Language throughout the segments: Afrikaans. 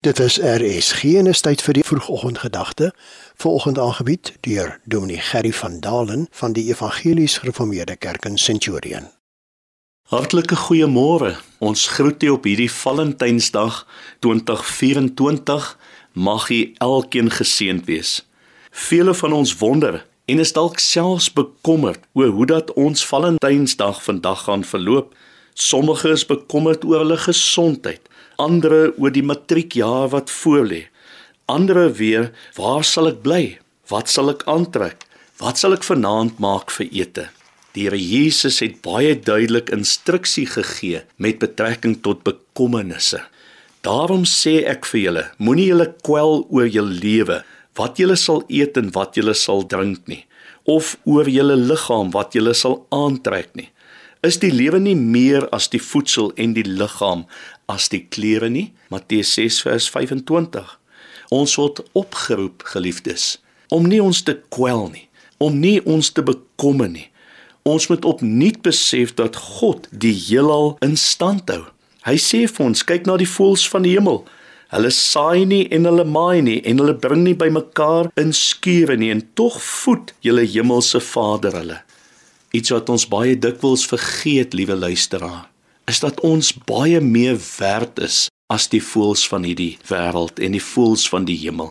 Dit is RSG en is tyd vir die vroegoggendgedagte. Vanoggend aangebied deur Dominee Gerry van Dalen van die Evangelies Gereformeerde Kerk in Centurion. Hartlike goeiemôre. Ons groet u op hierdie Valentynsdag 2024. Mag u elkeen geseënd wees. Vele van ons wonder en is dalk selfs bekommerd oor hoe dat ons Valentynsdag vandag gaan verloop. Sommige is bekommerd oor hulle gesondheid ander oor die matriekjaar wat voorlê. Ander weer, waar sal ek bly? Wat sal ek aantrek? Wat sal ek vanaand maak vir ete? Die Here Jesus het baie duidelik instruksie gegee met betrekking tot bekommernisse. Daarom sê ek vir julle, moenie julle kwel oor julle lewe, wat julle sal eet en wat julle sal drink nie, of oor julle liggaam wat julle sal aantrek nie. Is die lewe nie meer as die voedsel en die liggaam as die klere nie? Matteus 6 vers 25. Ons word opgeroep, geliefdes, om nie ons te kwel nie, om nie ons te bekommer nie. Ons moet opnuut besef dat God die heelal in stand hou. Hy sê vir ons, kyk na die voëls van die hemel. Hulle saai nie en hulle maai nie en hulle bring nie bymekaar in skure nie en tog voed julle hemelse Vader hulle. Iets wat ons baie dikwels vergeet, liewe luisteraar, is dat ons baie meer werd is as die voëls van hierdie wêreld en die voëls van die hemel.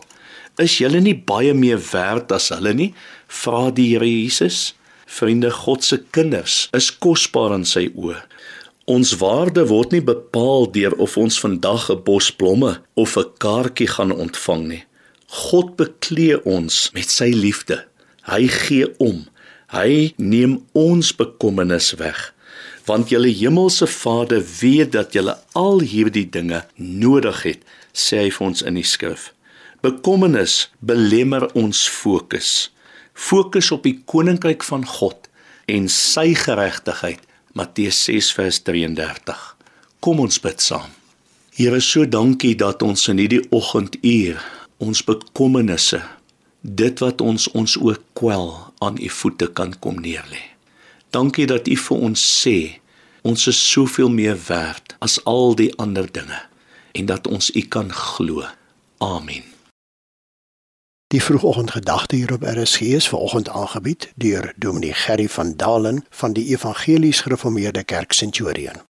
Is julle nie baie meer werd as hulle nie? Vra die Here Jesus. Vriende, God se kinders is kosbaar in sy oë. Ons waarde word nie bepaal deur of ons vandag 'n bos blomme of 'n kaartjie gaan ontvang nie. God beklee ons met sy liefde. Hy gee om. Hy neem ons bekommernis weg, want julle hemelse Vader weet dat julle al hierdie dinge nodig het, sê hy vir ons in die skrif. Bekommernis belemmer ons fokus. Fokus op die koninkryk van God en sy geregtigheid. Matteus 6 vers 33. Kom ons bid saam. Here, so dankie dat ons in hierdie oggenduur ons bekommernisse dit wat ons ons ook kwel aan u voete kan kom neerlê. Dankie dat u vir ons sê ons is soveel meer werd as al die ander dinge en dat ons u kan glo. Amen. Die vroegoggendgedagte hier op RSG is vanoggend aangebied deur Dominee Gerry van Dalen van die Evangelies Gereformeerde Kerk Centurion.